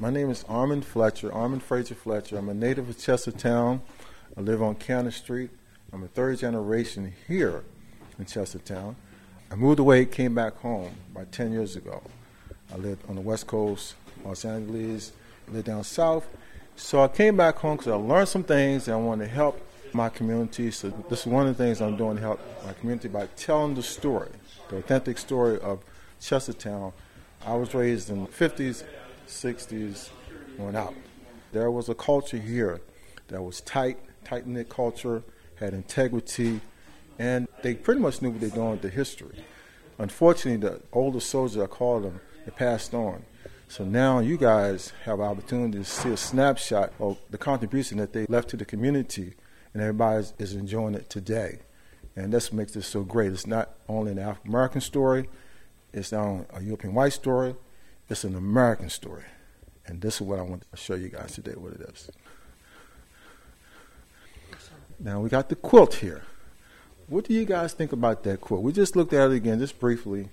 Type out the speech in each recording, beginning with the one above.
My name is Armond Fletcher, Armond Fraser Fletcher. I'm a native of Chestertown. I live on Cannon Street. I'm a third generation here in Chestertown. I moved away, came back home about 10 years ago. I lived on the West Coast, Los Angeles, lived down south. So I came back home because I learned some things and I wanted to help my community. So this is one of the things I'm doing to help my community by telling the story, the authentic story of Chestertown. I was raised in the 50s, 60s, went out. There was a culture here that was tight, tight knit culture, had integrity, and they pretty much knew what they're doing with the history. Unfortunately, the older soldiers, I call them, they passed on. So now you guys have opportunity to see a snapshot of the contribution that they left to the community, and everybody is enjoying it today. And that's what makes this so great. It's not only an African American story, it's not a European white story, it's an American story. And this is what I want to show you guys today what it is. Now we got the quilt here. What do you guys think about that quilt? We just looked at it again, just briefly.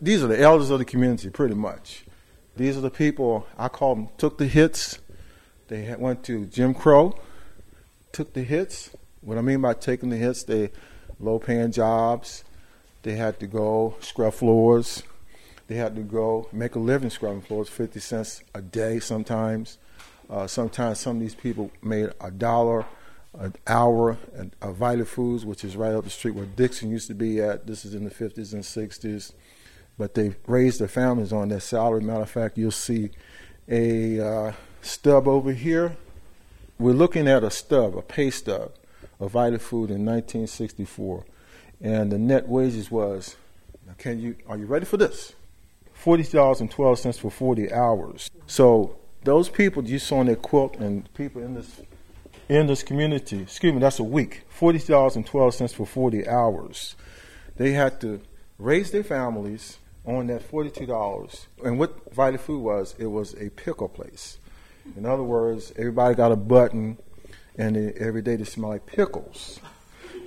These are the elders of the community, pretty much. These are the people I call them took the hits. They went to Jim Crow, took the hits. What I mean by taking the hits, they low-paying jobs. They had to go scrub floors. They had to go make a living scrubbing floors, 50 cents a day sometimes. Uh, sometimes some of these people made a dollar an hour at uh, Vita Foods, which is right up the street where Dixon used to be at. This is in the 50s and 60s. But they raised their families on their salary. Matter of fact, you'll see a uh, stub over here. We're looking at a stub, a pay stub of Vita Food in 1964. And the net wages was, can you, are you ready for this? $40.12 for 40 hours. So those people you saw in that quilt and people in this in this community, excuse me, that's a week, $40.12 for 40 hours. They had to raise their families on that $42. And what Vita Food was, it was a pickle place. In other words, everybody got a button, and they, every day they smelled like pickles.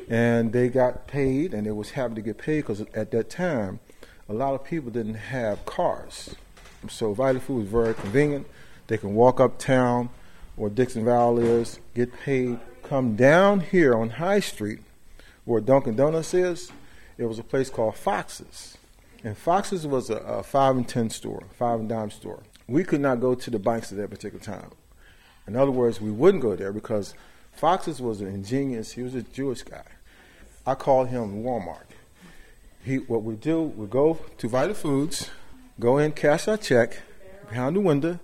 And they got paid, and they was happy to get paid because at that time, a lot of people didn't have cars. So Vita Food was very convenient. They can walk uptown where Dixon Valve is, get paid, come down here on High Street where Dunkin' Donuts is. It was a place called Fox's. And Fox's was a, a five and ten store, five and dime store. We could not go to the banks at that particular time. In other words, we wouldn't go there because Fox's was an ingenious, he was a Jewish guy. I called him Walmart. He, what we do, we go to Vital Foods, go in, cash our check behind the window,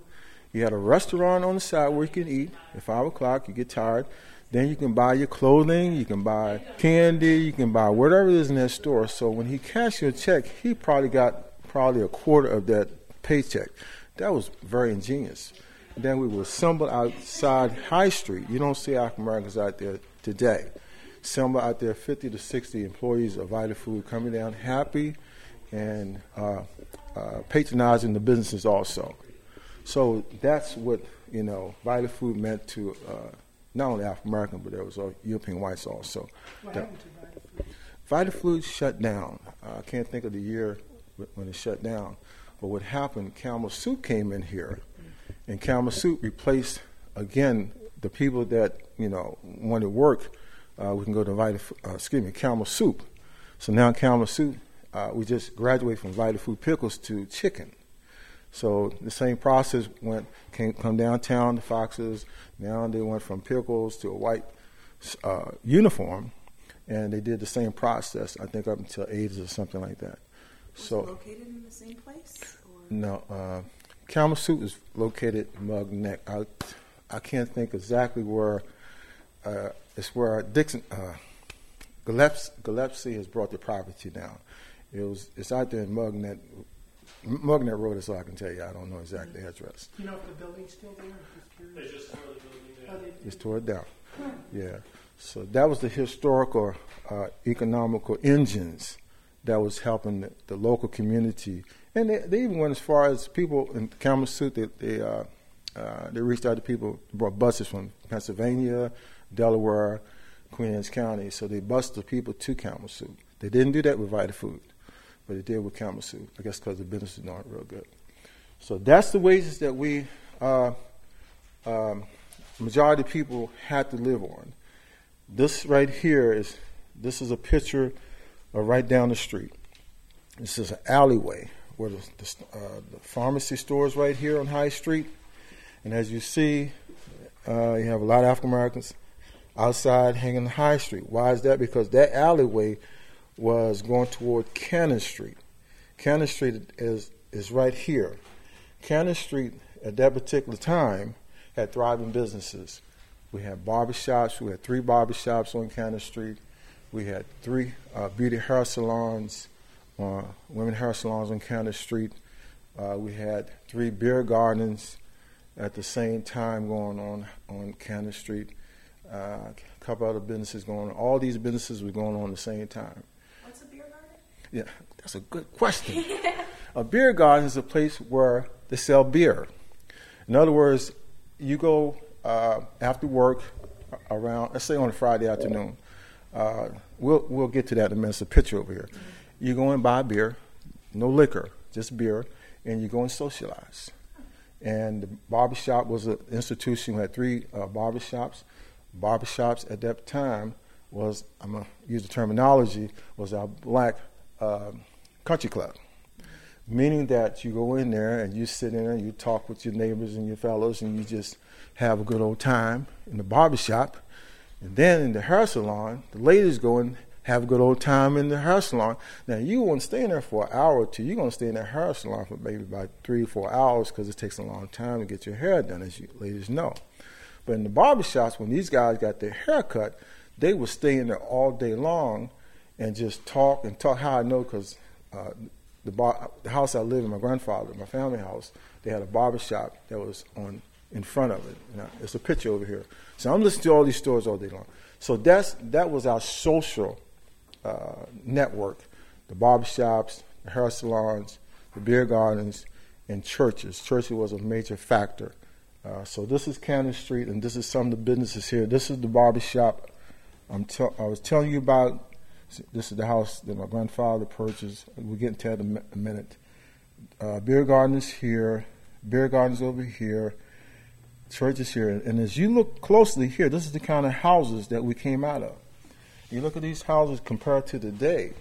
you had a restaurant on the side where you can eat. At five o'clock, you get tired. Then you can buy your clothing, you can buy candy, you can buy whatever it is in that store. So when he cashed your check, he probably got probably a quarter of that paycheck. That was very ingenious. Then we would assemble outside High Street. You don't see African Americans out there today. Assemble out there 50 to 60 employees of Vita Food coming down happy and uh, uh, patronizing the businesses also. So that's what you know Vita Food meant to uh, not only African American, but there was European whites also. What happened to Vita Food? Vita shut down. Uh, I can't think of the year when it shut down, but what happened? Campbell Soup came in here, and Campbell Soup replaced again the people that you know wanted work. Uh, we can go to Vita, uh, excuse me, Campbell Soup. So now Campbell Soup, uh, we just graduated from Vita Food pickles to chicken. So the same process went came come downtown to Foxes. Now they went from pickles to a white uh, uniform, and they did the same process. I think up until 80s or something like that. Was so located in the same place? Or? No, uh, Kalamazoo is located Morgnec. I I can't think exactly where. Uh, it's where Dixon uh, Gillespie, Gillespie has brought the property down. It was it's out there in Morgnec Mugnet wrote it so I can tell you. I don't know exactly the address. You know if the building's still there? They just tore the building down. Oh, Just tore it down. Yeah. So that was the historical, uh, economical engines that was helping the, the local community. And they, they, even went as far as people in Kalamazoo, they, they, uh, uh, they reached out to people, brought buses from Pennsylvania, Delaware, Queen Anne's County. So they bused the people to Kalamazoo. They didn't do that with Vita Food but they did with Kalamazoo. I guess because the business is not real good. So that's the wages that we uh, um, majority of people had to live on. This right here is this is a picture of right down the street. This is an alleyway where the, the, uh, the pharmacy store is right here on High Street, and as you see, uh, you have a lot of African Americans outside hanging the High Street. Why is that? Because that alleyway was going toward Cannon Street. Cannon Street is is right here. Cannon Street at that particular time had thriving businesses. We had barbershops. We had three barbershops on Cannon Street. We had three uh, beauty hair salons, uh, women hair salons on Cannon Street. Uh, we had three beer gardens at the same time going on on Cannon Street. Uh, a couple other businesses going on. All these businesses were going on at the same time. What's a beer garden? Yeah, that's a good question. a beer garden is a place where they sell beer. In other words, you go uh, after work around, let's say on a Friday afternoon. Uh, we'll we'll get to that in a minute. It's a picture over here. You go and buy beer, no liquor, just beer, and you go and socialize. And the barbershop was an institution. We had three uh, barbershops. Barbershops at that time was, I'm going to use the terminology, was our black uh, country club. Meaning that you go in there and you sit in there and you talk with your neighbors and your fellows and you just have a good old time in the barbershop. And then in the hair salon, the ladies go and have a good old time in the hair salon. Now, you won't stay in there for an hour or two. You're going to stay in the hair salon for maybe about three or four hours because it takes a long time to get your hair done, as you ladies know. But in the barbershops, when these guys got their hair cut, they would stay in there all day long and just talk and talk. How I know because uh, the, bar, the house I lived in, my grandfather, my family house, they had a barbershop that was on in front of it. Know, it's a picture over here. So I'm listening to all these stories all day long. So that's that was our social uh, network: the barbershops, the hair salons, the beer gardens, and churches. Churches was a major factor. Uh, so this is Cannon Street, and this is some of the businesses here. This is the barbershop I'm te- I was telling you about. This is the house that my grandfather purchased. We'll get into that in a minute. Uh, beer gardens here, beer gardens over here, churches here. And as you look closely here, this is the kind of houses that we came out of. You look at these houses compared to today,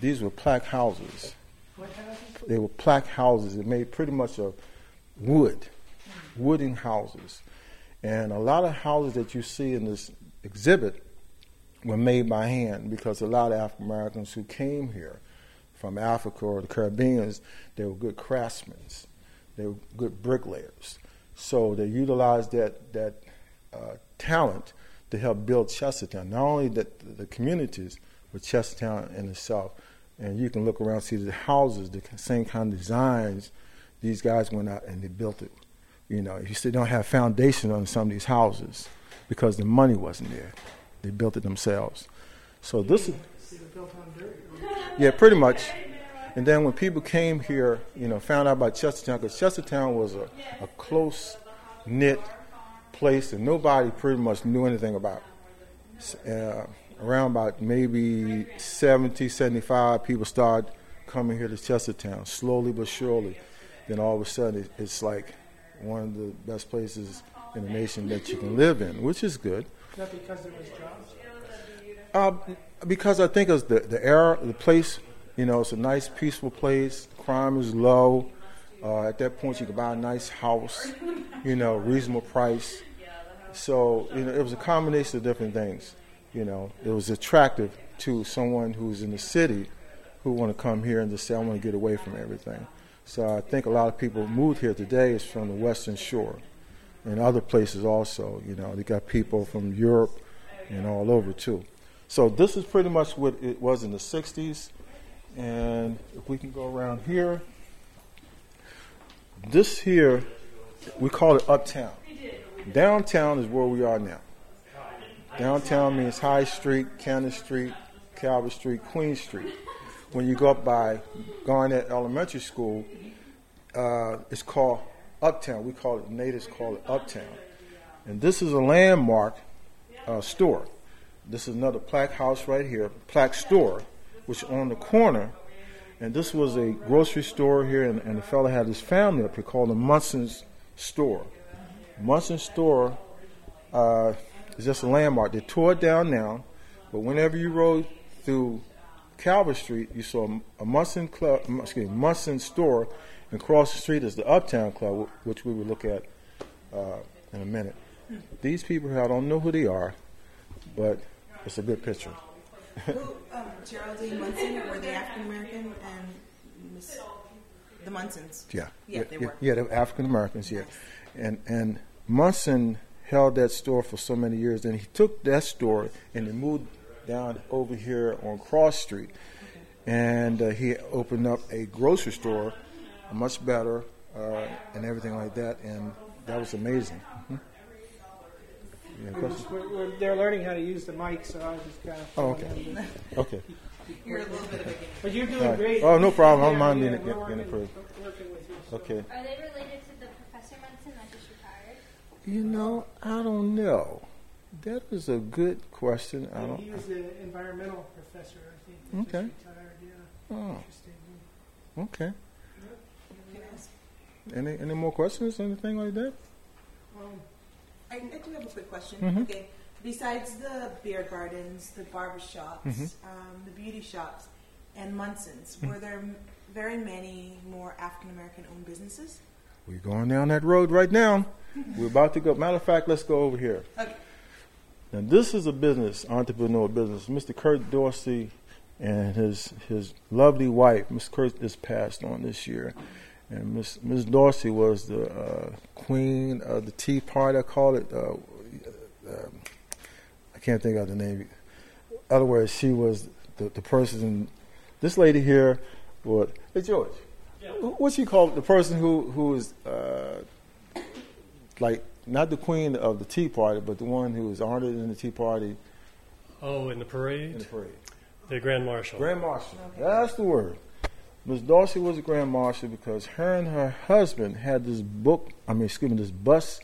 these were plaque houses. What houses? They were plaque houses. They made pretty much of wood, wooden houses. And a lot of houses that you see in this exhibit were made by hand because a lot of African Americans who came here from Africa or the Caribbeans, they were good craftsmen. They were good bricklayers. So they utilized that that uh, talent to help build Chestertown. Not only the, the communities, but Chestertown in itself. And you can look around, see the houses, the same kind of designs. These guys went out and they built it. You know, you still don't have foundation on some of these houses because the money wasn't there. They built it themselves. So this is yeah, pretty much. And then when people came here, you know, found out about Chestertown, because Chestertown was a, a close knit place that nobody pretty much knew anything about. Uh, around about maybe 70, 75 people started coming here to Chestertown, slowly but surely. Then all of a sudden, it, it's like one of the best places in the nation that you can live in, which is good. Not because there was jobs. Uh, because I think it's the the era, the place. You know, it's a nice, peaceful place. Crime is low. Uh, at that point, you could buy a nice house. You know, reasonable price. So you know, it was a combination of different things. You know, it was attractive to someone who's in the city who want to come here and just say, "I want to get away from everything." So I think a lot of people moved here today is from the Western Shore and other places also. You know, they got people from Europe and all over too. So this is pretty much what it was in the 60s. And if we can go around here, this here, we call it uptown. Downtown is where we are now. Downtown means High Street, Cannon Street, Calvert Street, Queen Street. When you go up by Garnett Elementary School, uh, it's called Uptown. We call it, natives call it Uptown. And this is a landmark uh, store. This is another plaque house right here, plaque store, which on the corner. And this was a grocery store here, and, and the fellow had his family up here called the Munson's store. Munson's store uh, is just a landmark. They tore it down now, but whenever you rode through Calvert Street, you saw a Munson club, excuse me, Munson store, and across the street is the Uptown Club, which we will look at uh, in a minute. These people here, I don't know who they are, but it's a good picture. Who, um, Geraldine Munson, were they African American and Miss, the Munsons? Yeah, Yeah, they were. Yeah, they're African Americans. Yeah, and and Munson held that store for so many years. Then he took that store and he moved down over here on Cross Street, and uh, he opened up a grocery store, much better uh, and everything like that. And that was amazing. Mhm. Yeah, We're, just, we're, we're, they're learning how to use the mic, so I was just kind of. Oh, okay. Okay. You're a little bit of a But you're doing All right. great. Oh, no problem. I don't Yeah, mind yeah, being- we're being working, approved. working with you. so. Okay. Are they related to the Professor Munson that just retired? You know, I don't know. That is a good question. I don't. He was an environmental professor, I think. Okay. Just retired, yeah. Oh, Interesting. okay. Can Any any more questions? Anything like that? Um, I, I do have a quick question. Mhm. Okay. Besides the beer gardens, the barber shops, Mhm. um, the beauty shops, and Munson's, Mm. were there m- very many more African American owned businesses? We're going down that road right now. We're about to go. Matter of fact, let's go over here. Okay. Now, this is a business, entrepreneur business. Mr. Kurt Dorsey and his his lovely wife, Miss Kurt, is passed on this year. And Miss Miss Dorsey was the uh, queen of the Tea Party. I call it. Uh, um, I can't think of the name. In other words, she was the, the person. This lady here, what? Hey George, Yeah. wh- what she called the person who who is uh, like not the queen of the Tea Party, but the one who was honored in the Tea Party Oh, in the parade. in the parade. The Grand Marshal. Grand Marshal. Okay. That's the word. Miss Dorsey was a Grand Marshal because her and her husband had this book, I mean, excuse me, this bus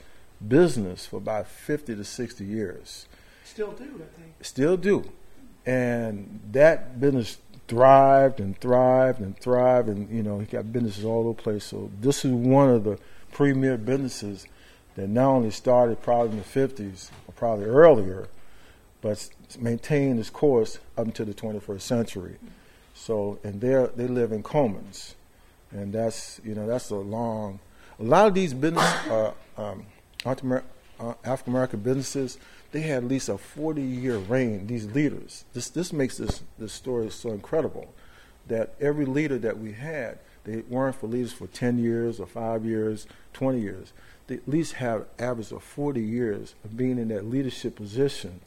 business for about 50 to 60 years. still do, I think. Still do. And that business thrived and thrived and thrived, and, you know, he got businesses all over the place. So this is one of the premier businesses that not only started probably in the 50s, or probably earlier, but maintained its course up until the 21st century. So, and they they live in Comans, and that's you know that's a long. A lot of these business uh, um, uh, African American businesses, they had at least a 40 year reign. These leaders, this this makes this this story so incredible, that every leader that we had, they weren't for leaders for 10 years or five years, 20 years. They at least have average of 40 years of being in that leadership position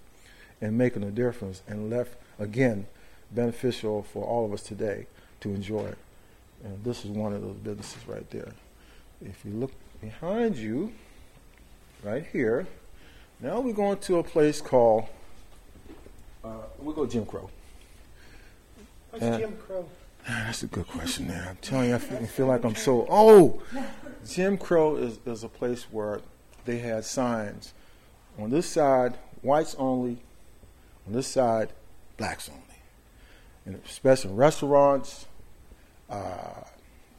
and making a difference and left again beneficial for all of us today to enjoy it. And this is one of those businesses right there. If you look behind you, right here, now we're going to a place called, uh, we go Jim Crow. What's Uh, Jim Crow? That's a good question there. I'm telling you, I feel, I feel like I'm so old. Jim Crow is, is a place where they had signs. On this side, whites only. On this side, blacks only. In restaurants, uh,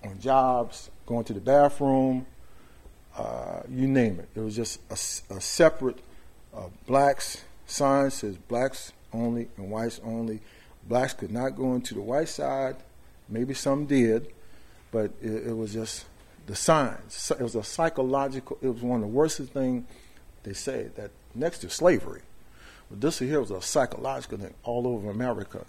on jobs, going to the bathroom, uh, you name it. It was just a separate uh, blacks sign says blacks only and whites only. Blacks could not go into the white side. Maybe some did, but it, it was just the signs. It was a psychological. It was one of the worst thing they say that next to slavery. But this here was a psychological thing all over America.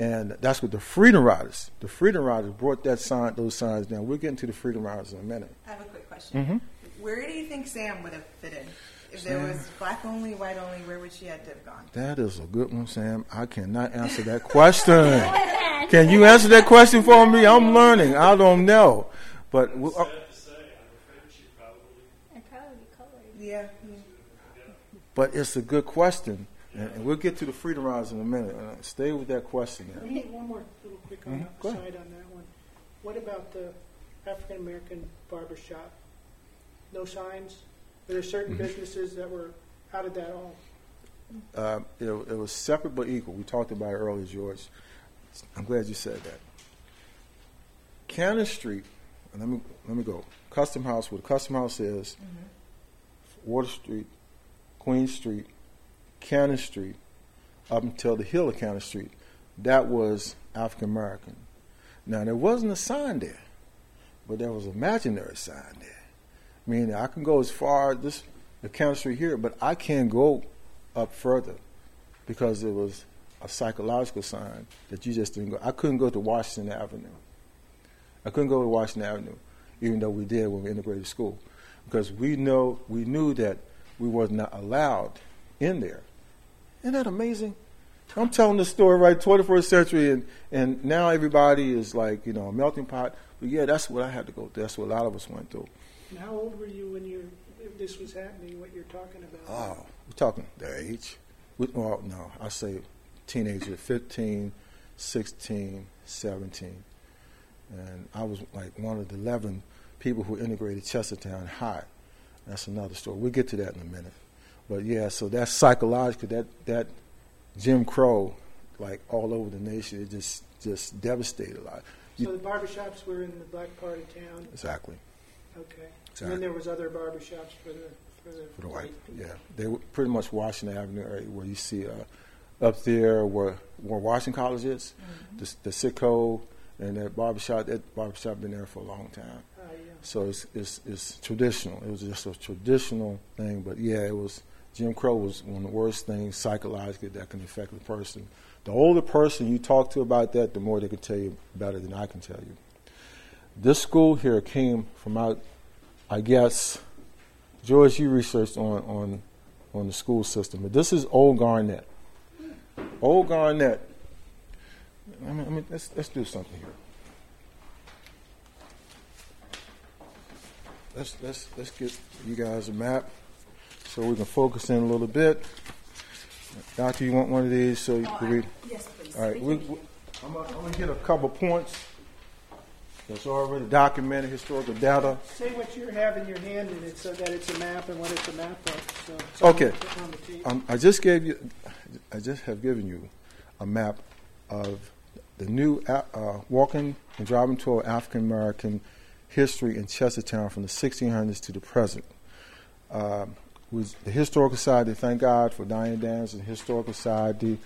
And that's what the Freedom Riders, the Freedom Riders brought that sign, those signs down. We'll get into the Freedom Riders in a minute. I have a quick question. Mhm. Where do you think Sam would have fit in? If there was black only, white only, where would she have to have gone? That is a good one, Sam. I cannot answer that question. Can you answer that question for me? I'm learning. I don't know. But we- uh, to say, I'm afraid she probably I'd probably be colored. Yeah. but it's a good question. And, and we'll get to the Freedom Riders in a minute. Uh, stay with that question Let me one more little quick on Mhm. Go side on that one. What about the African American barber shop? No signs? Were there certain Mm-hmm. businesses that were, how did that all? Uh, it, it was separate but equal. We talked about it earlier, George. I'm glad you said that. Cannon Street let me let me go. Custom House, where the Custom House is, Water Street, Queen Street, Cannon Street, up until the hill of Cannon Street, that was African American. Now there wasn't a sign there, but there was an imaginary sign there. Meaning I can go as far this the Cannon Street here, but I can't go up further because it was a psychological sign that you just didn't go. I couldn't go to Washington Avenue. I couldn't go to Washington Avenue, even though we did when we integrated school, because we know we knew that we was not allowed in there. Isn't that amazing? I'm telling this story right, 21st century, and, and now everybody is like, you know, a melting pot. But yeah, that's what I had to go through. That's what a lot of us went through. And how old were you when you this was happening? What you're talking about? Oh, we're talking their age. We, well, no, I say teenager, 15, 16, 17. And I was like one of the 11 people who integrated Chestertown High. That's another story. We'll get to that in a minute. But yeah, so that's psychological. That that Jim Crow, like all over the nation, it just just devastated a lot. So the barbershops were in the black part of town. Exactly. Okay. And then there was other barbershops for the for the, For the white, yeah. They were pretty much Washington Avenue area where you see uh, up there where where Washington College is, the, the Sitco and that barbershop. That barbershop been there for a long time. Uh, yeah. So it's, it's it's traditional. It was just a traditional thing, but yeah, it was Jim Crow was one of the worst things psychologically that can affect a person. The older person you talk to about that, the more they can tell you better than I can tell you. This school here came from out, I guess, George, you researched on on on the school system, but this is Old Garnett. Old Garnett. I mean, I mean let's let's do something here. let's let's let's get you guys a map so we can focus in a little bit. Doctor, you want one of these so you can read? Yes, please. All right, we, we, I'm, gonna, I'm hit a couple points that's already documented historical data. Say what you have in your hand and it's so that it's a map and what it's a map of. So, so Okay. on- on the tape. Um, I just gave you, I just have given you a map of the new uh, uh, walking and driving tour African American history in Chestertown from the 1600s to the present. Um, with the Historical Society, thank God for Diane Dance and Historical Society.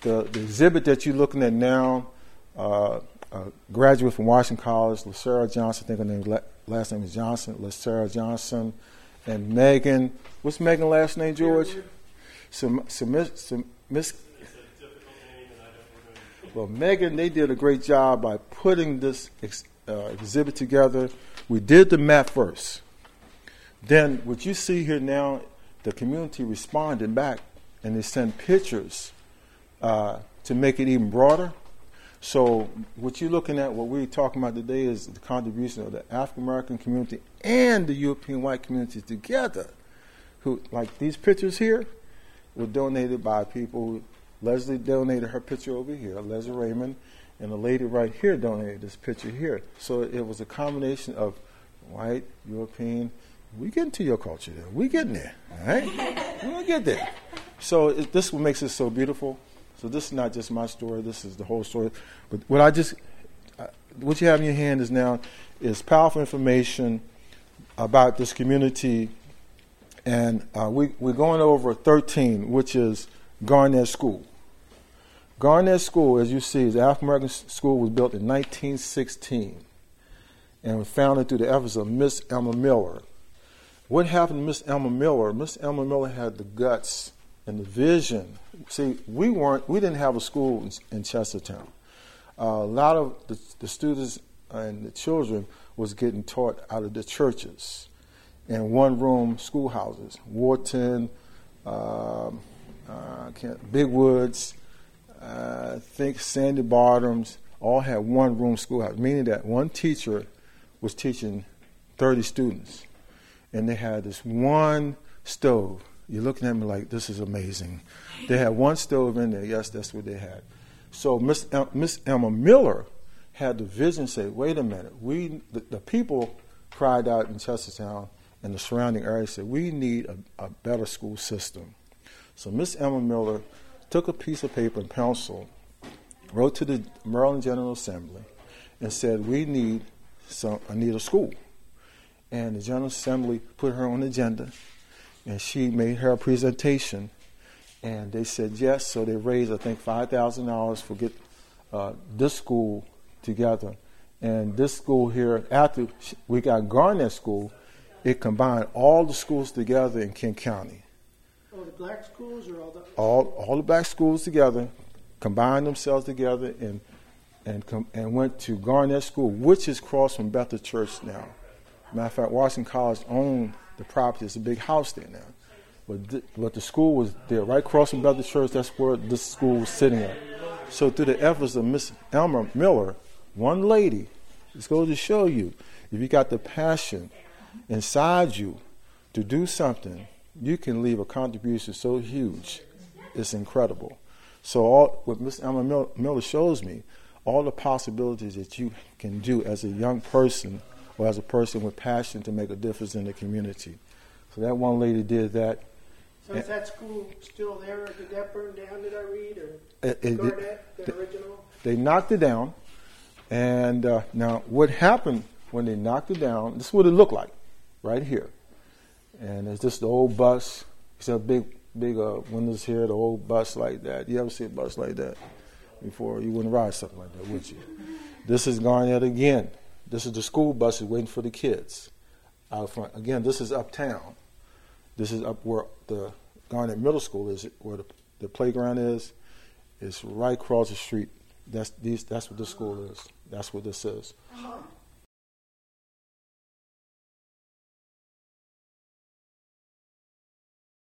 The, the exhibit that you're looking at now, uh, a graduate from Washington College, LaSarah Johnson, I think her name, last name is Johnson, LaSarah Johnson, and Megan. What's Megan's last name, George? So, so, Miss, so Miss It's a difficult name, and I don't remember. well, Megan, they did a great job by putting this ex, uh, exhibit together. We did the map first. Then, what you see here now, the community responded back and they sent pictures uh, to make it even broader. So, what you're looking at, what we're talking about today, is the contribution of the African American community and the European white community together. Who, like these pictures here, were donated by people. Leslie donated her picture over here, Leslie Raymond, and the lady right here donated this picture here. So it was a combination of white, European. We getting to your culture there. We getting there, all right? We're gonna get there. So it, this is what makes it so beautiful. So this is not just my story. This is the whole story. But what I just, uh, what you have in your hand is now is powerful information about this community and uh, we, we're going over 13, which is Garnett School. Garnett School, as you see, is African American school was built in 1916 and was founded through the efforts of Miss Emma Miller. What happened to Miss Emma Miller? Miss Emma Miller had the guts and the vision. See, we weren't, we didn't have a school in, in Chestertown. Uh, a lot of the, the students and the children was getting taught out of the churches and one room schoolhouses. Wharton, um, uh, can't, Big Woods, uh, I think Sandy Bottoms, all had one room schoolhouse, meaning that one teacher was teaching 30 students. And they had this one stove. You're looking at me like, this is amazing. They had one stove in there. Yes, that's what they had. So Miss, Miss Emma Miller had the vision say, wait a minute, we, the, the people cried out in Chestertown and the surrounding area said, we need a, a better school system. So Miss Emma Miller took a piece of paper and pencil, wrote to the Maryland General Assembly, and said, we need some Anita School. And the General Assembly put her on the agenda, and she made her presentation. And they said yes, so they raised, I think, $5,000 for get uh, this school together. And this school here, after we got Garnett School, it combined all the schools together in Kent County. All the black schools or all the? All, all the black schools together, combined themselves together, and and com- and went to Garnett School, which is across from Bethel Church now. Matter of fact, Washington College owned the property. It's a big house there now. But, th- but the school was there, right across from Bethel Church. That's where this school was sitting at. So through the efforts of Miss Emma Miller, one lady, this goes to show you, if you got the passion inside you to do something, you can leave a contribution so huge. It's incredible. So all what Miss Emma Miller shows me, all the possibilities that you can do as a young person or as a person with passion to make a difference in the community. So that one lady did that. So is that school still there? Did that burn down, did I read? Or It- it- Garnett, the the- original? They knocked it down. And uh, now, what happened when they knocked it down, this is what it looked like right here. And it's just the old bus. It's a big, big uh, windows here, the old bus like that. You ever see a bus like that before? You wouldn't ride something like that, would you? This is Garnett again. This is the school buses waiting for the kids out front. Again, this is uptown. This is up where the Garnett Middle School is, where the, the playground is. It's right across the street. That's these. That's what the school is. That's what this is. Uh-huh.